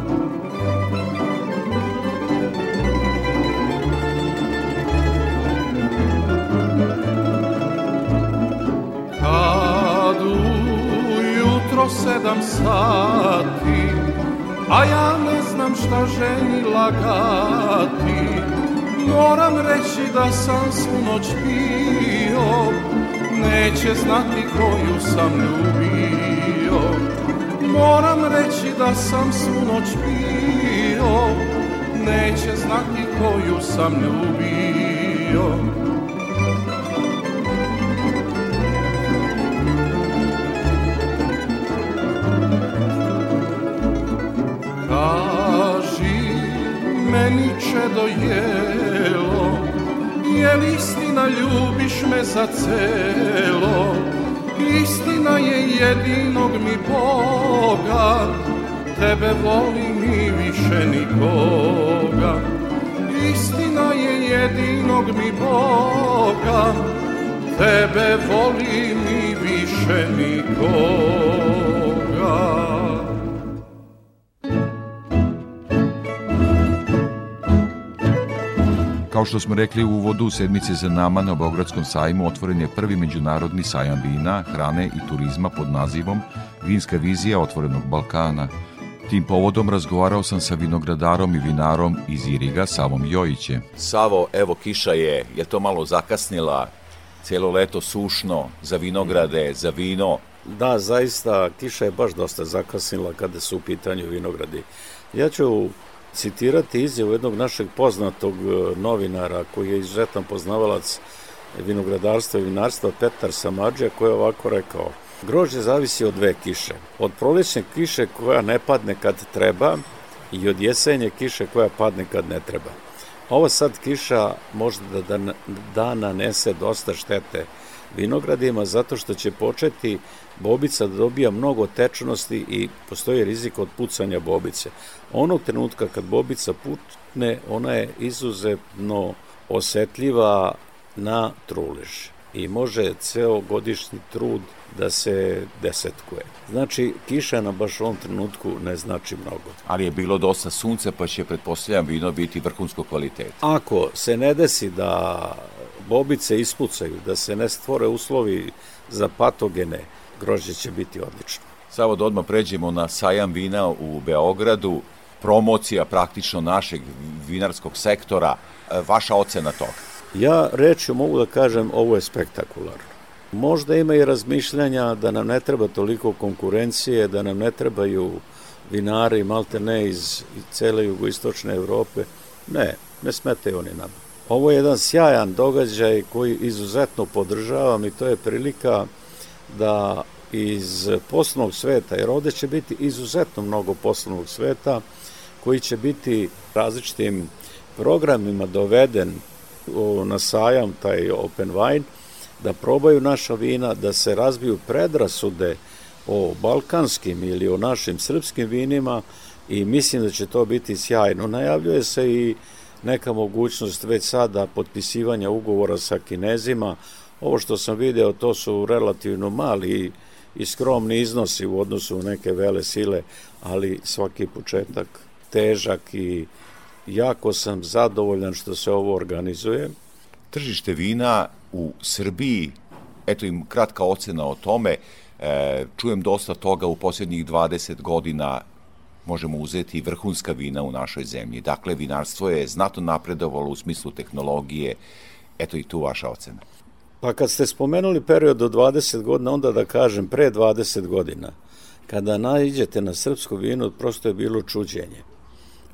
jutro sedam sati A ja ne znam šta ženi lagati. Moram reći da sam svu noć pio Neće znati koju sam ljubio. Moram reći da sam svu noć pio Neće znati koju sam ljubio meni čedo jelo Jel istina ljubiš me za celo. Istina je jedinog mi Boga Tebe volim i više nikoga. Istina je jedinog mi Boga Tebe volim i više nikoga Kao što smo rekli u uvodu sedmice za nama na Beogradskom sajmu otvoren je prvi međunarodni sajam vina, hrane i turizma pod nazivom Vinska vizija otvorenog Balkana. Tim povodom razgovarao sam sa vinogradarom i vinarom iz Iriga, Savom Jojićem. Savo, evo kiša je, je to malo zakasnila, celo leto sušno, za vinograde, za vino. Da, zaista, kiša je baš dosta zakasnila kada su u pitanju vinogradi. Ja ću citirati izjavu jednog našeg poznatog e, novinara koji je izuzetan poznavalac vinogradarstva i vinarstva Petar Samadžija koji je ovako rekao Grožđe zavisi od dve kiše. Od prolećne kiše koja ne padne kad treba i od jesenje kiše koja padne kad ne treba. Ova sad kiša možda da, da, nanese dosta štete vinogradima zato što će početi bobica da dobija mnogo tečnosti i postoji rizik od pucanja bobice. Onog trenutka kad bobica putne, ona je izuzetno osetljiva na trulež i može ceo godišnji trud da se desetkuje. Znači, kiša na baš ovom trenutku ne znači mnogo. Ali je bilo dosta sunca, pa će, pretpostavljam, vino biti vrhunsko kvaliteta. Ako se ne desi da bobice ispucaju, da se ne stvore uslovi za patogene, grožđe će biti odlično. Samo da odmah pređemo na sajam vina u Beogradu, promocija praktično našeg vinarskog sektora, vaša ocena toga? Ja rečju mogu da kažem ovo je spektakularno. Možda ima i razmišljanja da nam ne treba toliko konkurencije, da nam ne trebaju vinari malte ne iz cele jugoistočne Evrope. Ne, ne smetaju oni nam. Ovo je jedan sjajan događaj koji izuzetno podržavam i to je prilika da iz poslovnog sveta, jer ovde će biti izuzetno mnogo poslovnog sveta koji će biti različitim programima doveden na sajam, taj Open Wine, da probaju naša vina, da se razbiju predrasude o balkanskim ili o našim srpskim vinima i mislim da će to biti sjajno. Najavljuje se i neka mogućnost već sada potpisivanja ugovora sa kinezima. Ovo što sam video, to su relativno mali i skromni iznosi u odnosu na neke vele sile, ali svaki početak težak i jako sam zadovoljan što se ovo organizuje. Tržište vina u Srbiji, eto im kratka ocena o tome, e, čujem dosta toga u posljednjih 20 godina možemo uzeti vrhunska vina u našoj zemlji. Dakle, vinarstvo je znatno napredovalo u smislu tehnologije. Eto i tu vaša ocena. Pa kad ste spomenuli period do 20 godina, onda da kažem pre 20 godina, kada naiđete na srpsko vino, prosto je bilo čuđenje.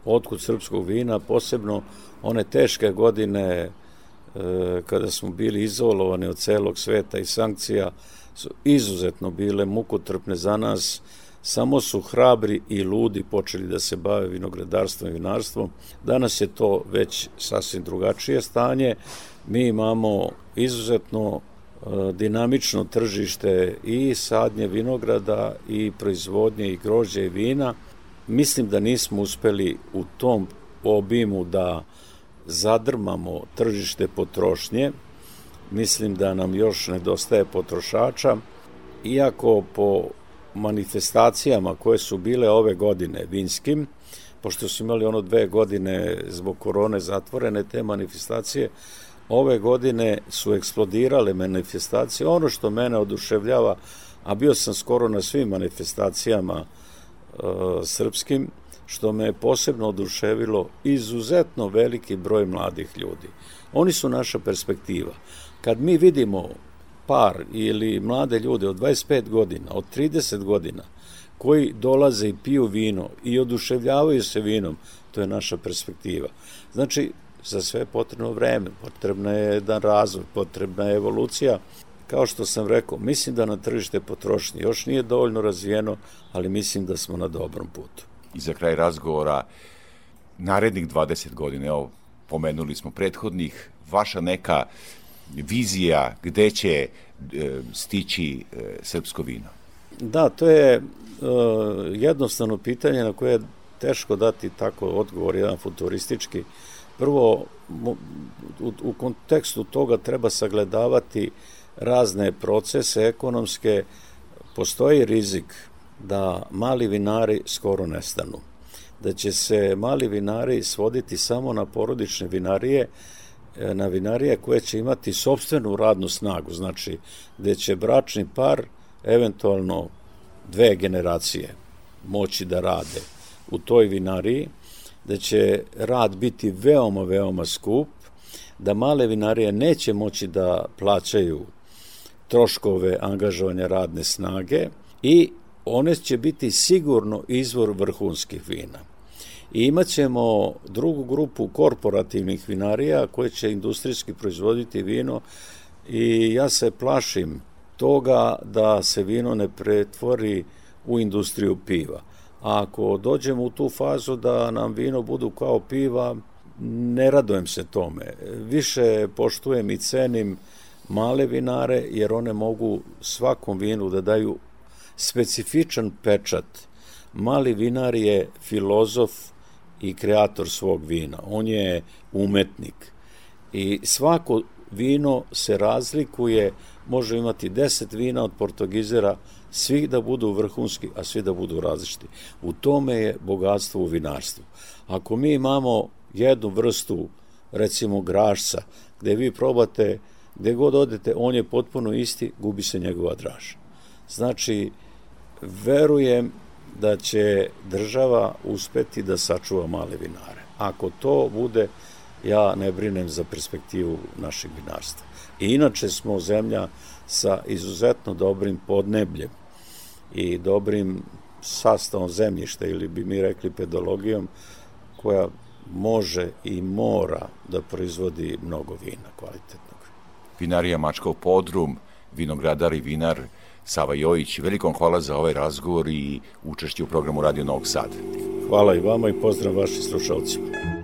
Otkud srpskog vina, posebno one teške godine e, kada smo bili izolovani od celog sveta i sankcija, su izuzetno bile mukotrpne za nas, samo su hrabri i ludi počeli da se bave vinogradarstvom i vinarstvom. Danas je to već sasvim drugačije stanje. Mi imamo izuzetno e, dinamično tržište i sadnje vinograda i proizvodnje i grožđa i vina. Mislim da nismo uspeli u tom obimu da zadrmamo tržište potrošnje. Mislim da nam još nedostaje potrošača, iako po manifestacijama koje su bile ove godine vinskim, pošto su imali ono dve godine zbog korone zatvorene te manifestacije, ove godine su eksplodirale manifestacije. Ono što mene oduševljava, a bio sam skoro na svim manifestacijama e, srpskim, što me je posebno oduševilo izuzetno veliki broj mladih ljudi. Oni su naša perspektiva. Kad mi vidimo par ili mlade ljude od 25 godina, od 30 godina, koji dolaze i piju vino i oduševljavaju se vinom, to je naša perspektiva. Znači, za sve potrebno vreme, potrebna je jedan razvoj, potrebna je evolucija. Kao što sam rekao, mislim da na tržište potrošnje još nije dovoljno razvijeno, ali mislim da smo na dobrom putu. I za kraj razgovora, narednih 20 godina, evo, pomenuli smo prethodnih, vaša neka vizija gde će e, stići e, srpsko vino? Da, to je e, jednostavno pitanje na koje je teško dati tako odgovor, jedan futuristički. Prvo, u, kontekstu toga treba sagledavati razne procese ekonomske. Postoji rizik da mali vinari skoro nestanu. Da će se mali vinari svoditi samo na porodične vinarije, E, na vinarije koje će imati sobstvenu radnu snagu, znači gde će bračni par eventualno dve generacije moći da rade u toj vinariji, da će rad biti veoma, veoma skup, da male vinarije neće moći da plaćaju troškove angažovanja radne snage i one će biti sigurno izvor vrhunskih vina. I imat ćemo drugu grupu korporativnih vinarija koje će industrijski proizvoditi vino i ja se plašim toga da se vino ne pretvori u industriju piva. A ako dođemo u tu fazu da nam vino budu kao piva, ne radojem se tome. Više poštujem i cenim male vinare jer one mogu svakom vinu da daju specifičan pečat. Mali vinar je filozof i kreator svog vina. On je umetnik. I svako vino se razlikuje, može imati 10 vina od portugizera, svi da budu vrhunski, a svi da budu različiti. U tome je bogatstvo u vinarstvu. Ako mi imamo jednu vrstu, recimo grašca, gde vi probate, gde god odete, on je potpuno isti, gubi se njegova draž. Znači, verujem da će država uspeti da sačuva male vinare. Ako to bude, ja ne brinem za perspektivu našeg vinarstva. I inače smo zemlja sa izuzetno dobrim podnebljem i dobrim sastavom zemljišta ili bi mi rekli pedologijom koja može i mora da proizvodi mnogo vina kvalitetnog. Vinarija Mačkov podrum, vinogradar i vinar Sava Jojić. Velikom hvala za ovaj razgovor i učešće u programu Radio Novog Sada. Hvala i vama i pozdrav vašim slušalcima.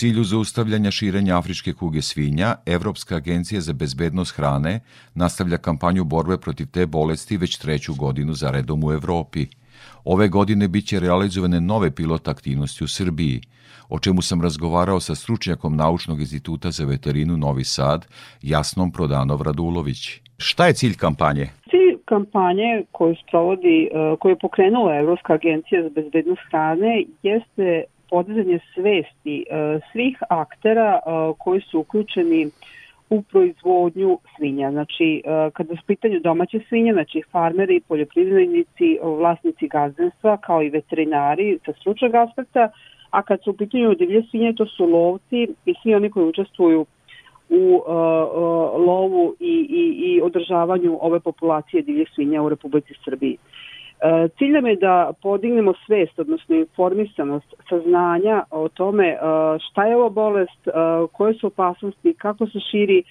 Cilju zaustavljanja širenja afričke kuge svinja, Evropska agencija za bezbednost hrane nastavlja kampanju borbe protiv te bolesti već treću godinu za redom u Evropi. Ove godine biće realizovane nove pilot aktivnosti u Srbiji, o čemu sam razgovarao sa stručnjakom Naučnog instituta za veterinu Novi Sad, Jasnom Prodanov Radulović. Šta je cilj kampanje? Cilj kampanje koju sprovodi, e, koju je pokrenula Evropska agencija za bezbednost hrane jeste podizanje svesti e, svih aktera e, koji su uključeni u proizvodnju svinja. Znači, kada su pitanju domaće svinje, znači farmeri, poljoprivrednici, vlasnici gazdenstva, kao i veterinari sa stručnog aspekta, a kad su u pitanju divlje svinje, to su lovci i svi oni koji učestvuju u uh, lovu i, i, i održavanju ove populacije divljih svinja u Republici Srbiji. Uh, cilj nam je da podignemo svest, odnosno informisanost, saznanja o tome uh, šta je ova bolest, uh, koje su opasnosti, kako se širi,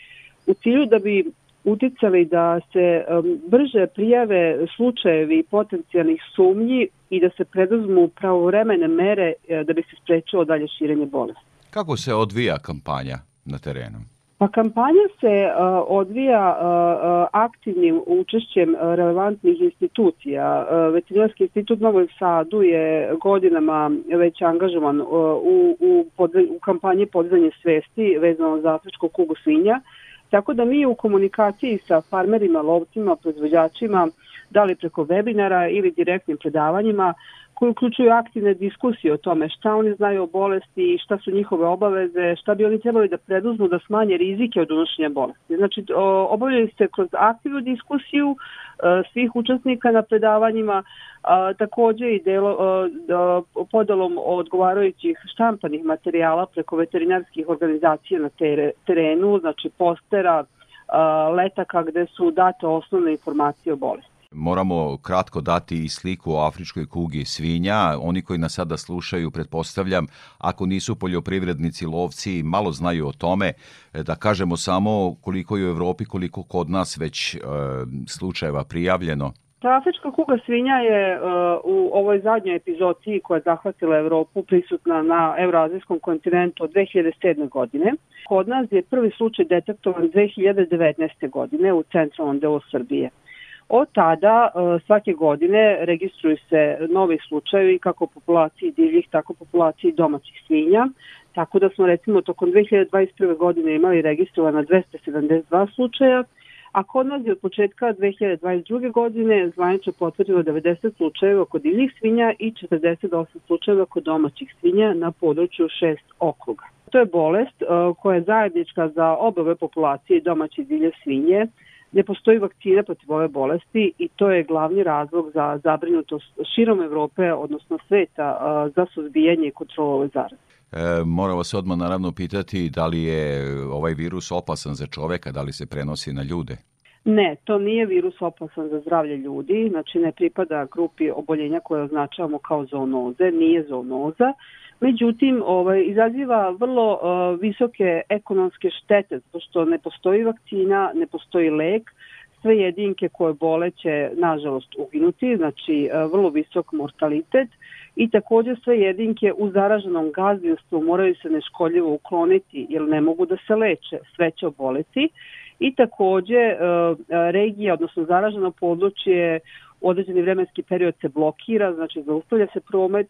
u cilju da bi uticali da se brže prijave slučajevi potencijalnih sumnji i da se preduzmu pravovremene mere da bi se sprečilo dalje širenje bolesti. Kako se odvija kampanja na terenu? Pa kampanja se uh, odvija uh, aktivnim učešćem relevantnih institucija. Veterinarski institut Novoj Sadu je godinama već angažovan u, u, u kampanji podizanje svesti vezano za afričku kugu svinja. Tako da mi u komunikaciji sa farmerima, lovcima, proizvođačima, da li preko webinara ili direktnim predavanjima, koji uključuju aktivne diskusije o tome šta oni znaju o bolesti, šta su njihove obaveze, šta bi oni trebali da preduzmu da smanje rizike od unošenja bolesti. Znači, obavljaju se kroz aktivnu diskusiju e, svih učesnika na predavanjima, takođe i delo, podelom odgovarajućih štampanih materijala preko veterinarskih organizacija na terenu, znači postera, letaka gde su date osnovne informacije o bolesti. Moramo kratko dati i sliku o afričkoj kugi svinja. Oni koji nas sada slušaju, pretpostavljam, ako nisu poljoprivrednici, lovci, malo znaju o tome, e, da kažemo samo koliko je u Evropi, koliko kod nas već e, slučajeva prijavljeno. Ta afrička kuga svinja je uh, u ovoj zadnjoj epizodiji koja je zahvatila Evropu prisutna na evroazijskom kontinentu od 2007. godine. Kod nas je prvi slučaj detektovan 2019. godine u centralnom delu Srbije. Od tada e, svake godine registruju se novi slučajevi kako populaciji divljih, tako populaciji domaćih svinja. Tako da smo recimo tokom 2021. godine imali registrovana 272 slučaja, a kod nas je od početka 2022. godine zvanično potvrđeno 90 slučajeva kod divljih svinja i 48 slučajeva kod domaćih svinja na području šest okruga. To je bolest uh, koja je zajednička za oba populacije domaće divlje svinje, ne postoji vakcina protiv ove bolesti i to je glavni razlog za zabrinutost širom Evrope, odnosno sveta, za suzbijanje i kontrolu ove zaraze. E, moram vas odmah naravno pitati da li je ovaj virus opasan za čoveka, da li se prenosi na ljude? Ne, to nije virus opasan za zdravlje ljudi, znači ne pripada grupi oboljenja koje označavamo kao zoonoze, nije zoonoza, Međutim, ovaj, izaziva vrlo uh, visoke ekonomske štete, zato što ne postoji vakcina, ne postoji lek, sve jedinke koje bole će, nažalost, uginuti, znači uh, vrlo visok mortalitet. I takođe sve jedinke u zaraženom gazdinstvu moraju se neškoljivo ukloniti jer ne mogu da se leče, sve će oboleti. I takođe uh, regija, odnosno zaraženo područje određeni vremenski period se blokira, znači zaustavlja se promet,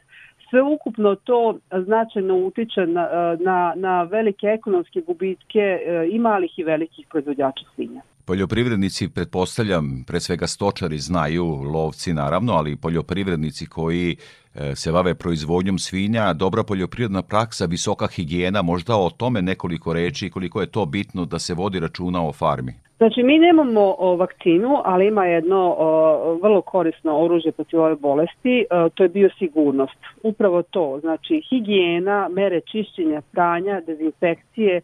sve ukupno to značajno utiče na, na, na velike ekonomske gubitke e, i malih i velikih proizvođača svinja. Poljoprivrednici, pretpostavljam, pre svega stočari znaju, lovci naravno, ali poljoprivrednici koji e, se bave proizvodnjom svinja, dobra poljoprivredna praksa, visoka higijena, možda o tome nekoliko reči, koliko je to bitno da se vodi računa o farmi. Znači, mi nemamo o, vakcinu, ali ima jedno o, vrlo korisno oružje protiv ove bolesti, o, to je biosigurnost. Upravo to, znači higijena, mere čišćenja, pranja, dezinfekcije,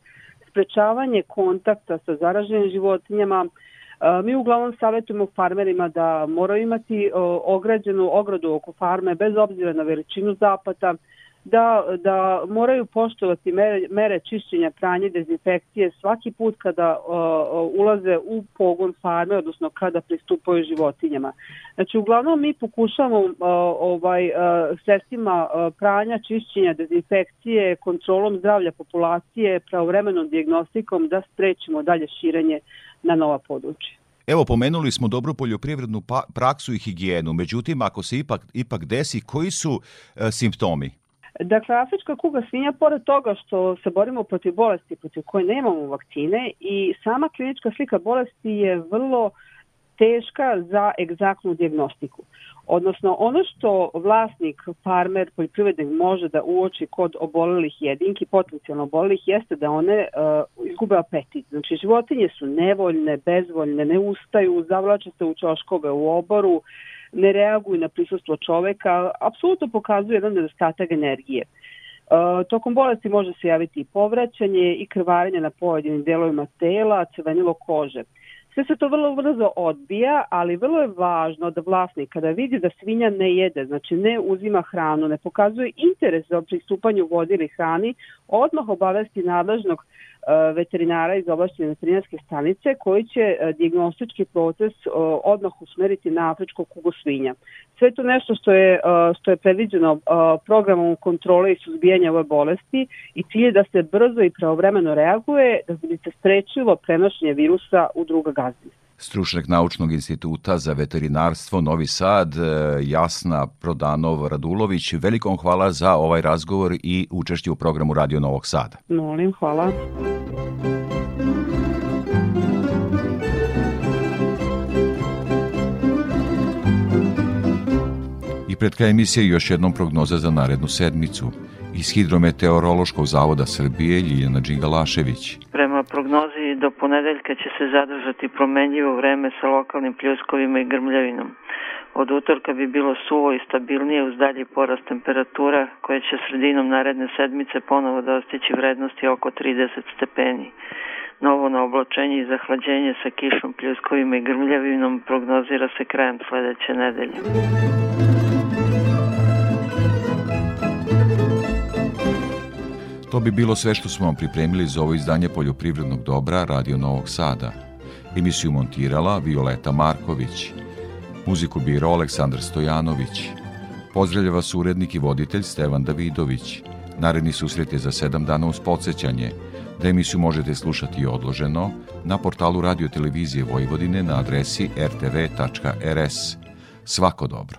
sprečavanje kontakta sa zaraženim životinjama. Mi uglavnom savjetujemo farmerima da moraju imati ograđenu ogradu oko farme bez obzira na veličinu zapata, da, da moraju poštovati mere, mere čišćenja, pranje, dezinfekcije svaki put kada uh, ulaze u pogon farme, odnosno kada pristupaju životinjama. Znači, uglavnom mi pokušamo uh, ovaj, uh, sredstvima uh, pranja, čišćenja, dezinfekcije, kontrolom zdravlja populacije, pravovremenom diagnostikom da sprečimo dalje širenje na nova područja. Evo, pomenuli smo dobru poljoprivrednu pa, praksu i higijenu, međutim, ako se ipak, ipak desi, koji su e, simptomi? Dakle, afrička kuga svinja, pored toga što se borimo protiv bolesti protiv koje nemamo vakcine i sama klinička slika bolesti je vrlo teška za egzaktnu diagnostiku. Odnosno, ono što vlasnik, farmer, poljoprivrednik može da uoči kod obolelih jedinki, potencijalno obolelih, jeste da one uh, izgube apetit. Znači, životinje su nevoljne, bezvoljne, ne ustaju, zavlače se u čoškove u oboru, ne reaguju na prisustvo čoveka, apsolutno pokazuje jedan nedostatak energije. Uh, tokom bolesti može se javiti i povraćanje i krvarenje na pojedinim delovima tela, crvenilo kože. Sve se to vrlo brzo odbija, ali vrlo je važno da vlasnik kada vidi da svinja ne jede, znači ne uzima hranu, ne pokazuje interes za pristupanju vodi ili hrani, odmah obavesti nadležnog E, veterinara iz oblasti veterinarske stanice koji će e, diagnostički proces e, odmah usmeriti na afričko kugu svinja. Sve to nešto što je, što je predviđeno programom kontrole i suzbijanja ove bolesti i cilj da se brzo i pravovremeno reaguje da bi se sprečilo prenošenje virusa u druga gazdinstva stručnjak Naučnog instituta za veterinarstvo Novi Sad, Jasna Prodanov Radulović. Velikom hvala za ovaj razgovor i učešće u programu Radio Novog Sada. Molim, hvala. I pred kraj emisije još jednom prognoza za narednu sedmicu. Iz Hidrometeorološkog zavoda Srbije Ljiljana Đingalašević. Prema prognozi do ponedeljka će se zadržati promenljivo vreme sa lokalnim pljuskovima i grmljavinom. Od utorka bi bilo suvo i stabilnije uz dalji porast temperatura koje će sredinom naredne sedmice ponovo dostići vrednosti oko 30 stepeni. Novo na oblačenje i zahlađenje sa kišom, pljuskovima i grmljavinom prognozira se krajem sledeće nedelje. To bi bilo sve što smo vam pripremili za ovo izdanje poljoprivrednog dobra Radio Novog Sada. Emisiju montirala Violeta Marković. Muziku birao Aleksandar Stojanović. Pozdravlja vas urednik i voditelj Stevan Davidović. Naredni susret je za sedam dana uz podsjećanje da emisiju možete slušati odloženo na portalu Radio Televizije Vojvodine na adresi rtv.rs. Svako dobro.